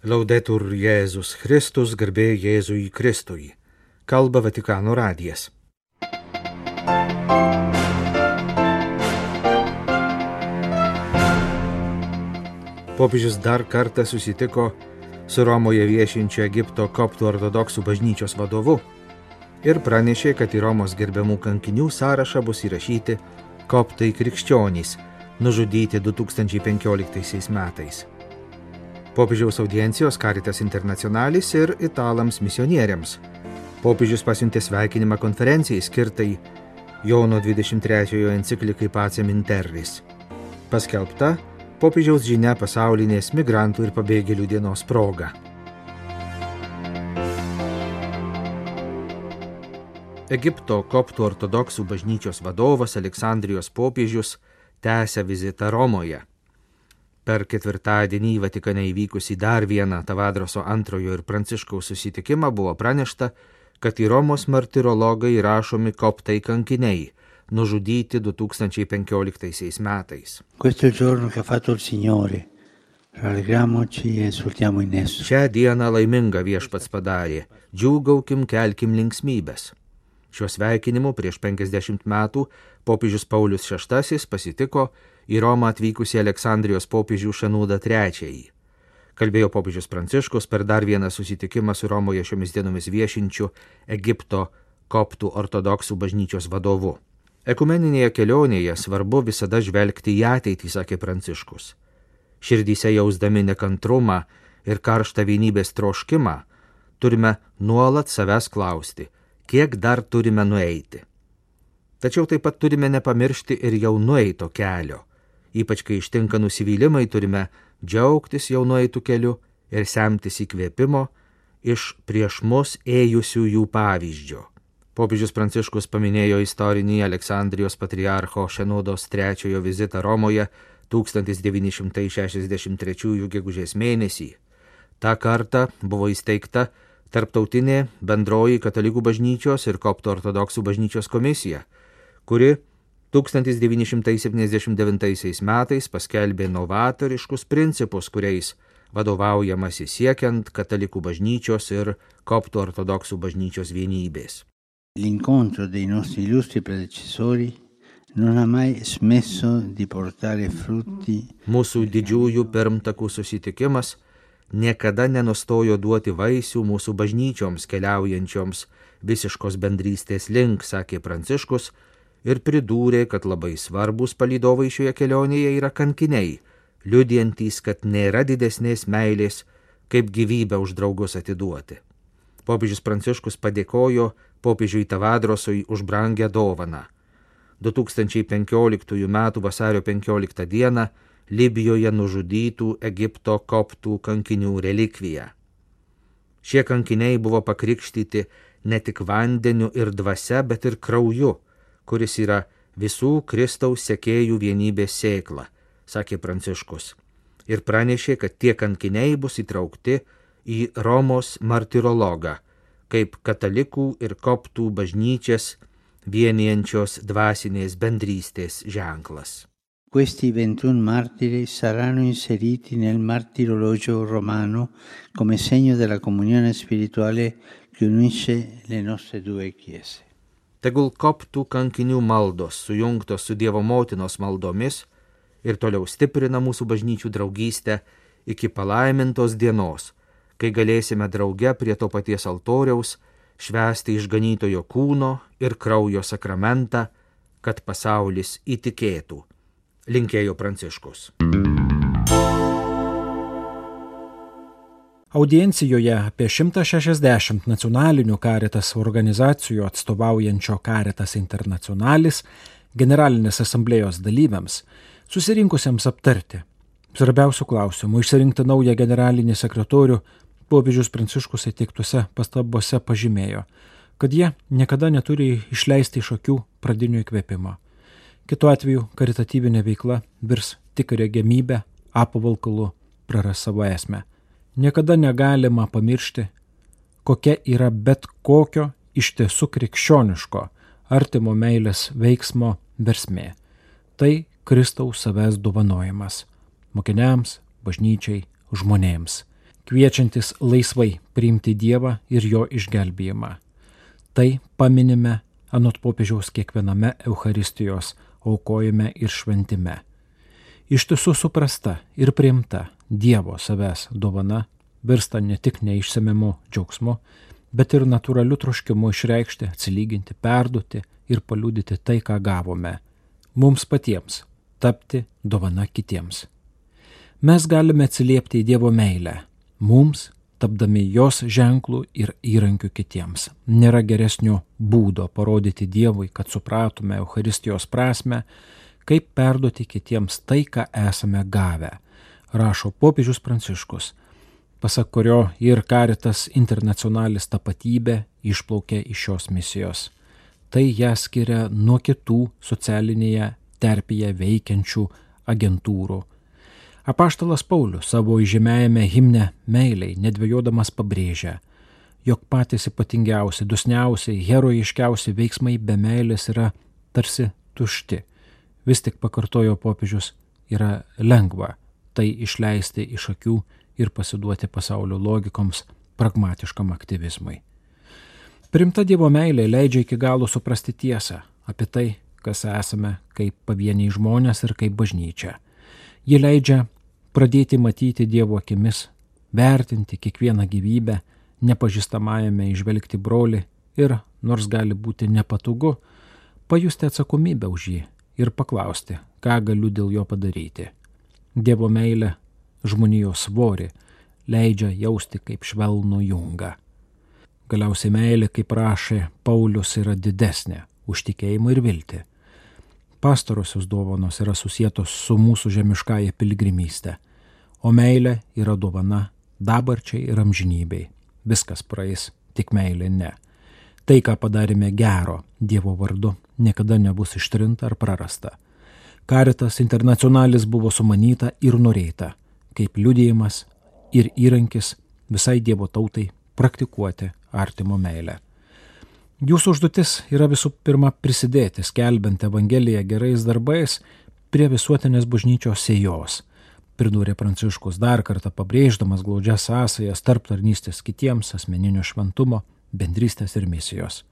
Laudetur Jėzus Kristus, garbė Jėzui Kristui. Kalba Vatikano radijas. Popiežius dar kartą susitiko su Romoje viešinčia Egipto koptų ortodoksų bažnyčios vadovu ir pranešė, kad į Romos gerbiamų kankinių sąrašą bus įrašyti koptai krikščionys, nužudyti 2015 metais popiežiaus audiencijos Caritas Internacionalis ir italams misionieriams. Popiežius pasiuntė sveikinimą konferencijai skirtai Jono 23-ojo enciklikai Pacem Interris. Paskelbta popiežiaus žinia pasaulinės migrantų ir pabėgėlių dienos proga. Egipto koptų ortodoksų bažnyčios vadovas Aleksandrijos popiežius tęsia vizitą Romoje. Per ketvirtadienį Vatikane įvykusi dar vieną Tavadroso antrojo ir Pranciškaus susitikimą buvo pranešta, kad į Romos martirologai įrašomi koptai kankiniai, nužudyti 2015 metais. E Šią dieną laimingą viešpats padarė, džiūgaukim, kelkim linksmybės. Šiuo sveikinimu prieš 50 metų popiežius Paulius VI pasitiko į Romą atvykusi Aleksandrijos popiežių Šanūdą III. Kalbėjo popiežius Pranciškus per dar vieną susitikimą su Romoje šiomis dienomis viešinčiu Egipto koptų ortodoksų bažnyčios vadovu. Ekumeninėje kelionėje svarbu visada žvelgti į ateitį, sakė Pranciškus. Širdyse jausdami nekantrumą ir karštą vienybės troškimą, turime nuolat savęs klausti, kiek dar turime nueiti. Tačiau taip pat turime nepamiršti ir jau nueito kelio Ypač kai ištinka nusivylimai, turime džiaugtis jau nueitų keliu ir semtis įkvėpimo iš prieš mus ėjusiųjų pavyzdžio. Popiežius Pranciškus paminėjo istorinį Aleksandrijos patriarcho Šenodos trečiojo vizitą Romoje 1963 gegužės mėnesį. Ta kartą buvo įsteigta Tarptautinė bendroji katalikų bažnyčios ir koptų ortodoksų bažnyčios komisija, kuri 1979 metais paskelbė novatoriškus principus, kuriais vadovaujamasi siekiant katalikų bažnyčios ir koptų ortodoksų bažnyčios vienybės. L'incontro dei nostri illustri predecessori non ha mai smesso di portare frutti. Mūsų didžiųjų pirmtakų susitikimas niekada nenustojo duoti vaisių mūsų bažnyčioms keliaujančioms visiškos bendrystės link, sakė Pranciškus, ir pridūrė, kad labai svarbus palydovai šioje kelionėje yra kankiniai, liudijantys, kad nėra didesnės meilės, kaip gyvybę už draugus atiduoti. Popiežius Pranciškus padėkojo popiežiui Tavadrosui už brangę dovaną. 2015 m. vasario 15 d. Libijoje nužudytų Egipto koptų kankinių relikviją. Šie kankiniai buvo pakrikštyti ne tik vandeniu ir dvasia, bet ir krauju kuris yra visų Kristaus sekėjų vienybės sėkla, sakė Pranciškus. Ir pranešė, kad tie kankiniai bus įtraukti į Romos martirologą, kaip katalikų ir koptų bažnyčias vienijančios dvasinės bendrystės ženklas. Questi 21 martiri saranno inseriti nel martirologio romano come segno della comunione spirituale che unisce le nostre due chiese. Tegul koptų kankinių maldos sujungtos su Dievo motinos maldomis ir toliau stiprina mūsų bažnyčių draugystę iki palaimintos dienos, kai galėsime drauge prie to paties altoriaus švęsti išganytojo kūno ir kraujo sakramentą, kad pasaulis įtikėtų, linkėjo Pranciškus. Audiencijoje apie 160 nacionalinių karitas organizacijų atstovaujančio karitas internacionalis generalinės asamblėjos dalyviams susirinkusiems aptarti svarbiausių klausimų išsirinkti naują generalinį sekretorių popiežius Pranciškus įteiktose pastabose pažymėjo, kad jie niekada neturi išleisti iš akių pradinio įkvėpimo. Kitu atveju karitatyvinė veikla virs tik regimybę, apavalkalu praras savo esmę niekada negalima pamiršti, kokia yra bet kokio iš tiesų krikščioniško artimo meilės veiksmo versmė. Tai Kristaus savęs dovanojimas mokiniams, bažnyčiai, žmonėms. kviečiantis laisvai priimti Dievą ir jo išgelbėjimą. Tai paminime anot popiežiaus kiekviename Euharistijos aukojime ir šventime. Iš tiesų suprasta ir priimta Dievo savęs dovana virsta ne tik neišsemimu džiaugsmu, bet ir natūraliu troškimu išreikšti, atsilyginti, perduoti ir paliūdyti tai, ką gavome. Mums patiems tapti dovana kitiems. Mes galime atsiliepti į Dievo meilę. Mums tapdami jos ženklų ir įrankių kitiems. Nėra geresnio būdo parodyti Dievui, kad supratume Euharistijos prasme, kaip perduoti kitiems tai, ką esame gavę, rašo popiežius Pranciškus, pasak kurio ir Karitas internacionalis tapatybė išplaukė iš šios misijos. Tai ją skiria nuo kitų socialinėje terpėje veikiančių agentūrų Apaštalas Paulius savo įžymėjame himne meiliai nedvėjodamas pabrėžia, jog patys ypatingiausi, dusniausi, herojiškiausi veiksmai be meilės yra tarsi tušti. Vis tik pakartojo popiežius, yra lengva tai išleisti iš akių ir pasiduoti pasaulio logikoms, pragmatiškam aktyvizmui. Primta Dievo meilė leidžia iki galo suprasti tiesą apie tai, kas esame kaip pavieniai žmonės ir kaip bažnyčia. Ji leidžia pradėti matyti Dievo akimis, vertinti kiekvieną gyvybę, nepažįstamajame išvelgti brolį ir, nors gali būti nepatogu, pajusti atsakomybę už jį ir paklausti, ką galiu dėl jo padaryti. Dievo meilė žmonijos svorį leidžia jausti kaip švelnų jungą. Galiausiai meilė, kaip rašė Paulius, yra didesnė už tikėjimą ir viltį pastarosios dovanos yra susijėtos su mūsų žemiškąją piligrimystę, o meilė yra dovana dabarčiai ir amžinybei. Viskas praeis, tik meilė ne. Tai, ką padarėme gero Dievo vardu, niekada nebus ištrinta ar prarasta. Karitas internacionalis buvo sumanyta ir norėta, kaip liudėjimas ir įrankis visai Dievo tautai praktikuoti artimo meilę. Jūsų užduotis yra visų pirma prisidėti, skelbiant Evangeliją gerais darbais prie visuotinės bažnyčios sėjos, pridūrė Pranciškus dar kartą pabrėždamas glaudžias sąsajas tarp tarnystės kitiems, asmeninio šventumo, bendrystės ir misijos.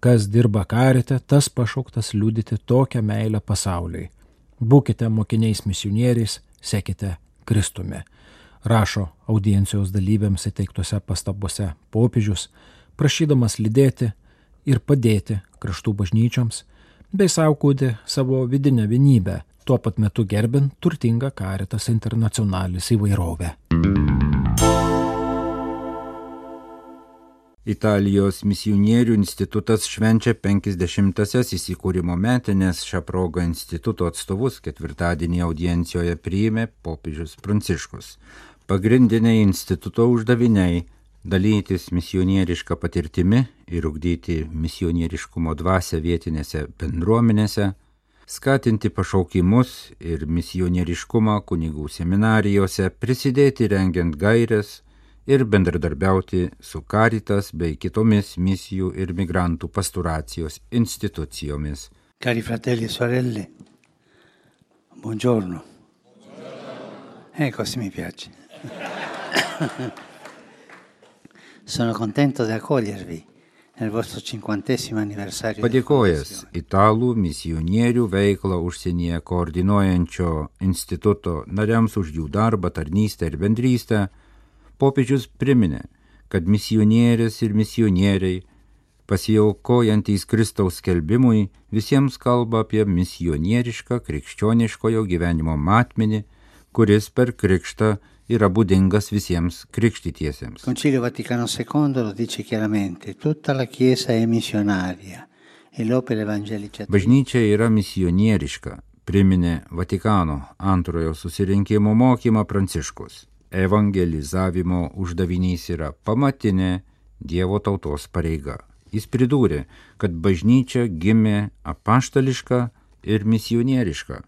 Kas dirba karite, tas pašauktas liūdyti tokią meilę pasauliui. Būkite mokiniais misionieriais, sekite Kristumi, rašo audiencijos dalyviams įteiktose pastabose popiežius, prašydamas lydėti ir padėti kraštų bažnyčioms, bei saugoti savo vidinę vienybę, tuo pat metu gerbint turtingą karitas internacionalis įvairovę. Italijos misionierių institutas švenčia 50-asias įsikūrimo metinės. Šią progą instituto atstovus ketvirtadienį audiencijoje priėmė popiežius Pranciškus. Pagrindiniai instituto uždaviniai dalytis misionierišką patirtimi ir ugdyti misionieriškumo dvasę vietinėse bendruomenėse, skatinti pašaukimus ir misionieriškumą kunigų seminarijose, prisidėti rengiant gairias ir bendradarbiauti su Karitas bei kitomis misijų ir migrantų pasturacijos institucijomis. Cari fratelli e sorelle, buongiorno. Eh, così mi piace. Sono contento di accogliervi. Padėkojęs italų misionierių veiklą užsienyje koordinuojančio instituto nariams už jų darbą, tarnystę ir bendrystę, popiežius priminė, kad misionierės ir misionieriai, pasiaukojantys Kristaus skelbimui, visiems kalba apie misionierišką krikščioniškojo gyvenimo matmenį, kuris per krikštą yra būdingas visiems krikštytiesiems. Concilio Vaticano II lo dice chiaramente, tutta la Chiesa è missionaria e. Bažnyčia yra misionieriška, priminė Vatikano antrojo susirinkimo mokymą Pranciškus. Evangelizavimo uždavinys yra pamatinė Dievo tautos pareiga. Jis pridūrė, kad bažnyčia gimė apaštališka ir misionieriška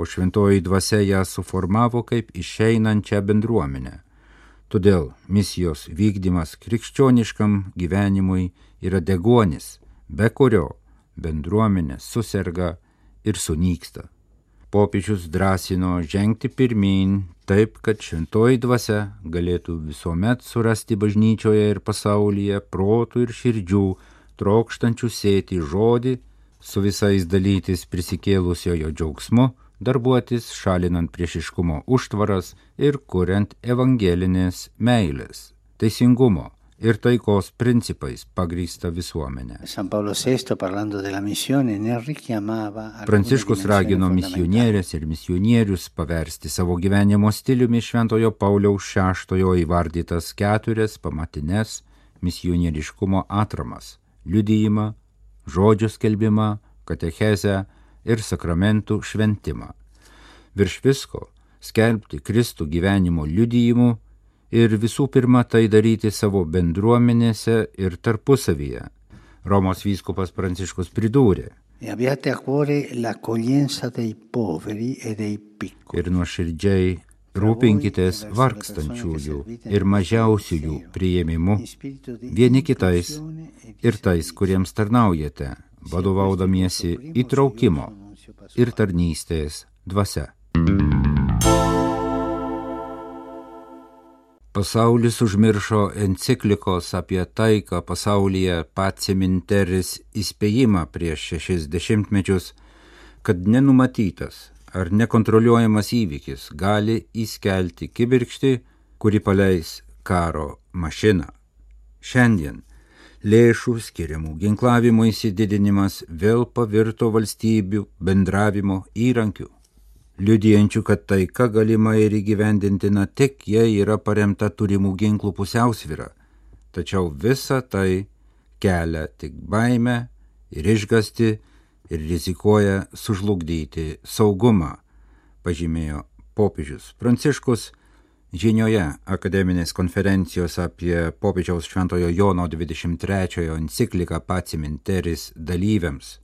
o šventoji dvasia ją suformavo kaip išeinančią bendruomenę. Todėl misijos vykdymas krikščioniškam gyvenimui yra degonis, be kurio bendruomenė susirga ir sunyksta. Popiežius drąsino žengti pirmin taip, kad šventoji dvasia galėtų visuomet surasti bažnyčioje ir pasaulyje protų ir širdžių, trokštančių sėti žodį, su visais dalytis prisikėlusiojo džiaugsmu, darbuotis šalinant priešiškumo užtvaras ir kuriant evangelinės meilės, teisingumo ir taikos principais pagrįsta visuomenė. Pranciškus ragino misionierės ir misionierius paversti savo gyvenimo stiliumi Šventojo Pauliaus VI įvardytas keturias pamatinės misionieriškumo atramas - liudyjimą, žodžio skelbimą, katechezę ir sakramentų šventimą. Virš visko skelbti Kristų gyvenimo liudijimu ir visų pirma tai daryti savo bendruomenėse ir tarpusavyje. Romos vyskupas Pranciškus pridūrė. E ir nuoširdžiai rūpinkitės vargstančiųjų ir mažiausiųjų prieimimu vieni kitais ir tais, kuriems tarnaujate, vadovaudamiesi įtraukimo ir tarnystės dvasia. Pasaulis užmiršo enciklikos apie taiką pasaulyje paciminteris įspėjimą prieš šešis dešimtmečius, kad nenumatytas ar nekontroliuojamas įvykis gali įskelti kibirkštį, kuri paleis karo mašiną. Šiandien lėšų skiriamų ginklavimo įsididinimas vėl pavirto valstybių bendravimo įrankiu liudijančių, kad taika galima ir įgyvendintina tik jei yra paremta turimų ginklų pusiausvyra. Tačiau visa tai kelia tik baimę ir išgasti ir rizikuoja sužlugdyti saugumą, pažymėjo popiežius Pranciškus žinioje akademinės konferencijos apie popiežiaus Šventojo Jono 23 encikliką Paciminteris dalyviams.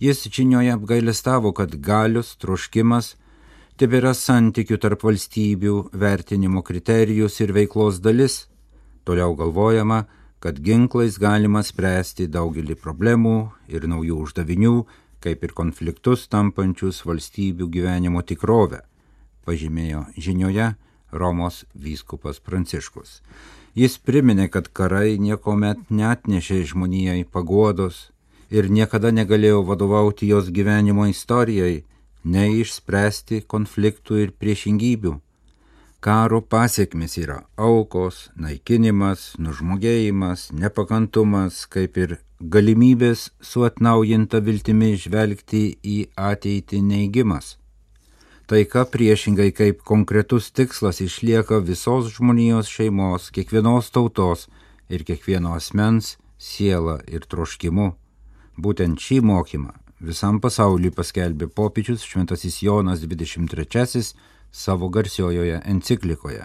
Jis žinioje apgailestavo, kad galius, troškimas tebėra santykių tarp valstybių vertinimo kriterijus ir veiklos dalis. Toliau galvojama, kad ginklais galima spręsti daugelį problemų ir naujų uždavinių, kaip ir konfliktus tampančius valstybių gyvenimo tikrovę, pažymėjo žinioje Romos vyskupas Pranciškus. Jis priminė, kad karai niekuomet net nešė žmonijai paguodos, ir niekada negalėjau vadovauti jos gyvenimo istorijai, neišspręsti konfliktų ir priešingybių. Karo pasiekmes yra aukos, naikinimas, nužmogėjimas, nepakantumas, kaip ir galimybės su atnaujinta viltimi žvelgti į ateitį neigimas. Taika priešingai kaip konkretus tikslas išlieka visos žmonijos šeimos, kiekvienos tautos ir kiekvieno asmens siela ir troškimu. Būtent šį mokymą visam pasauliu paskelbė popiežius Šventasis Jonas 23 savo garsiojoje enciklikoje.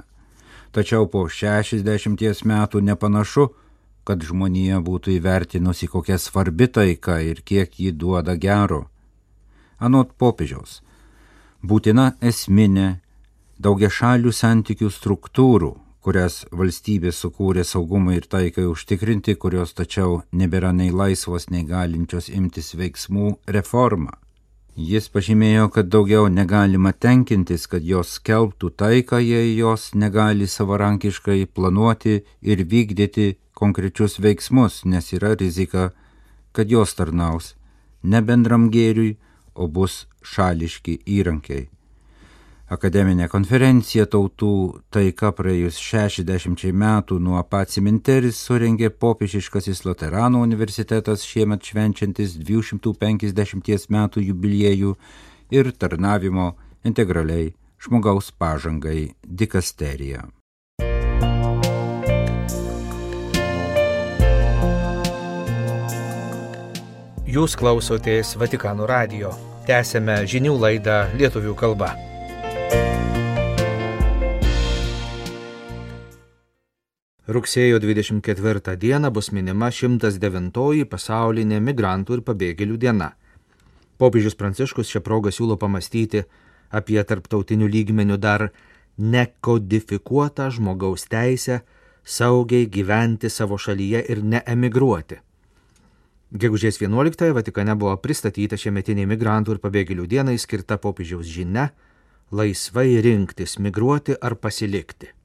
Tačiau po 60 metų nepanašu, kad žmonija būtų įvertinusi kokia svarbi taika ir kiek ji duoda gero. Anot popiežiaus, būtina esminė daugia šalių santykių struktūrų kurias valstybė sukūrė saugumui ir taikai užtikrinti, kurios tačiau nebėra nei laisvos, nei galinčios imtis veiksmų reforma. Jis pažymėjo, kad daugiau negalima tenkintis, kad jos skelbtų taiką, jei jos negali savarankiškai planuoti ir vykdyti konkrečius veiksmus, nes yra rizika, kad jos tarnaus ne bendram gėriui, o bus šališki įrankiai. Akademinė konferencija tautų taika praėjus 60 metų nuo pats Minteris surengė popiežiškasis Luteranų universitetas šiemet švenčiantis 250 metų jubiliejų ir tarnavimo integraliai žmogaus pažangai dikasterija. Jūs klausotės Vatikano radio. Tęsėme žinių laidą lietuvių kalba. Rugsėjo 24 dieną bus minima 109 pasaulinė migrantų ir pabėgėlių diena. Popiežius Pranciškus šią progą siūlo pamastyti apie tarptautinių lygmenių dar nekodifikuotą žmogaus teisę saugiai gyventi savo šalyje ir neemigruoti. Gegužės 11-ąją Vatikane buvo pristatyta šiemetinė migrantų ir pabėgėlių dienai skirta popiežiaus žinia - laisvai rinktis, migruoti ar pasilikti.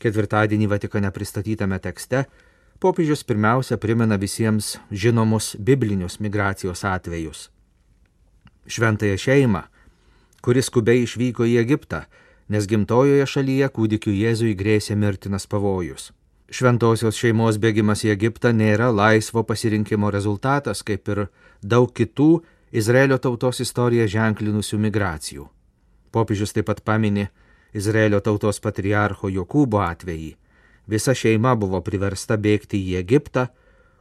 Ketvirtadienį Vatikane pristatytame tekste popiežius pirmiausia primena visiems žinomus biblinius migracijos atvejus. Šventąją šeimą, kuris skubiai išvyko į Egiptą, nes gimtojoje šalyje kūdikiu Jėzui grėsė mirtinas pavojus. Šventosios šeimos bėgimas į Egiptą nėra laisvo pasirinkimo rezultatas, kaip ir daug kitų Izraelio tautos istoriją ženklinusių migracijų. Popiežius taip pat paminė Izraelio tautos patriarcho Jokūbo atvejį. Visa šeima buvo priversta bėgti į Egiptą,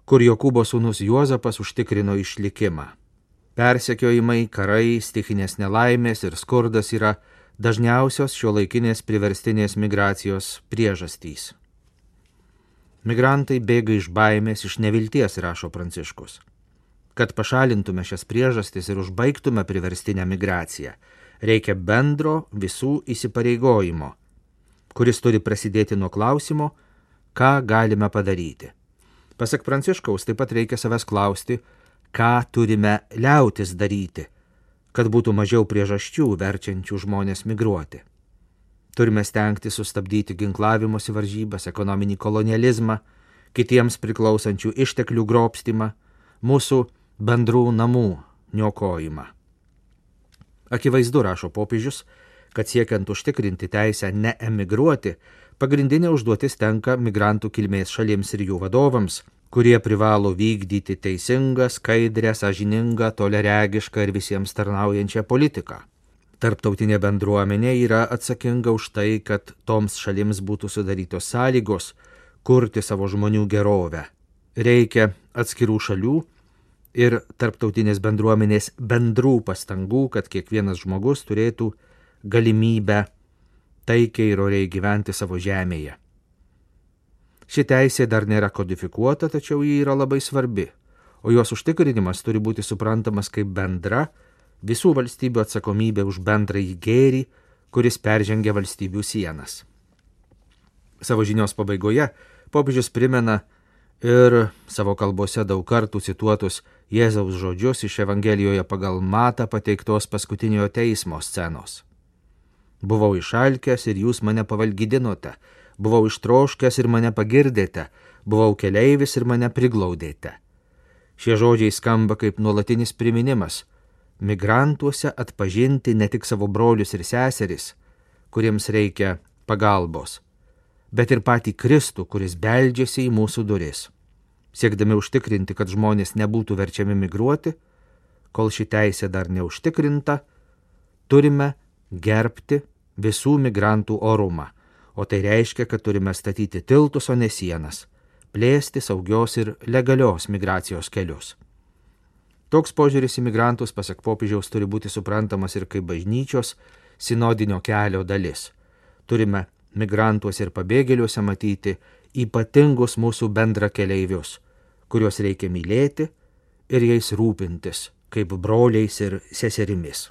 kur Jokūbo sūnus Juozapas užtikrino išlikimą. Persekiojimai, karai, stichinės nelaimės ir skurdas yra dažniausios šio laikinės priverstinės migracijos priežastys. Migrantai bėga iš baimės, iš nevilties, rašo Pranciškus. Kad pašalintume šias priežastis ir užbaigtume priverstinę migraciją, reikia bendro visų įsipareigojimo, kuris turi prasidėti nuo klausimo, ką galime padaryti. Pasak Pranciškaus, taip pat reikia savęs klausti, ką turime liautis daryti, kad būtų mažiau priežasčių verčiančių žmonės migruoti. Turime stengti sustabdyti ginklavimosi varžybas, ekonominį kolonializmą, kitiems priklausančių išteklių grobstimą, mūsų bendrų namų niokojimą. Akivaizdu, rašo popiežius, kad siekiant užtikrinti teisę neemigruoti, pagrindinė užduotis tenka migrantų kilmės šalims ir jų vadovams, kurie privalo vykdyti teisingą, skaidrę, sąžiningą, toleregišką ir visiems tarnaujančią politiką. Tarptautinė bendruomenė yra atsakinga už tai, kad toms šalims būtų sudarytos sąlygos kurti savo žmonių gerovę. Reikia atskirų šalių ir tarptautinės bendruomenės bendrų pastangų, kad kiekvienas žmogus turėtų galimybę taikiai ir oriai gyventi savo žemėje. Ši teisė dar nėra kodifikuota, tačiau ji yra labai svarbi, o jos užtikrinimas turi būti suprantamas kaip bendra visų valstybių atsakomybė už bendrąjį gėrį, kuris peržengia valstybių sienas. Savo žinios pabaigoje popiežius primena ir savo kalbose daug kartų cituotus Jėzaus žodžius iš Evangelijoje pagal matą pateiktos paskutiniojo teismo scenos. Buvau išalkęs ir jūs mane pavalgydinote, buvau ištroškęs ir mane pagirdėte, buvau keleivis ir mane priglaudėte. Šie žodžiai skamba kaip nuolatinis priminimas - migrantuose atpažinti ne tik savo brolius ir seseris, kuriems reikia pagalbos, bet ir patį Kristų, kuris beldžiasi į mūsų duris siekdami užtikrinti, kad žmonės nebūtų verčiami migruoti, kol ši teisė dar neužtikrinta, turime gerbti visų migrantų orumą, o tai reiškia, kad turime statyti tiltus, o ne sienas, plėsti saugios ir legalios migracijos kelius. Toks požiūris į migrantus, pasak popiežiaus, turi būti suprantamas ir kaip bažnyčios sinodinio kelio dalis. Turime migrantuose ir pabėgėliuose matyti ypatingus mūsų bendra keleivius, kuriuos reikia mylėti ir jais rūpintis kaip broliais ir seserimis.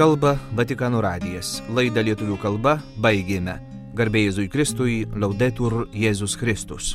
Kalba Vatikano radijas. Laidą lietuvių kalba baigėme. Garbėjai Jėzui Kristui, laudetur Jėzus Kristus.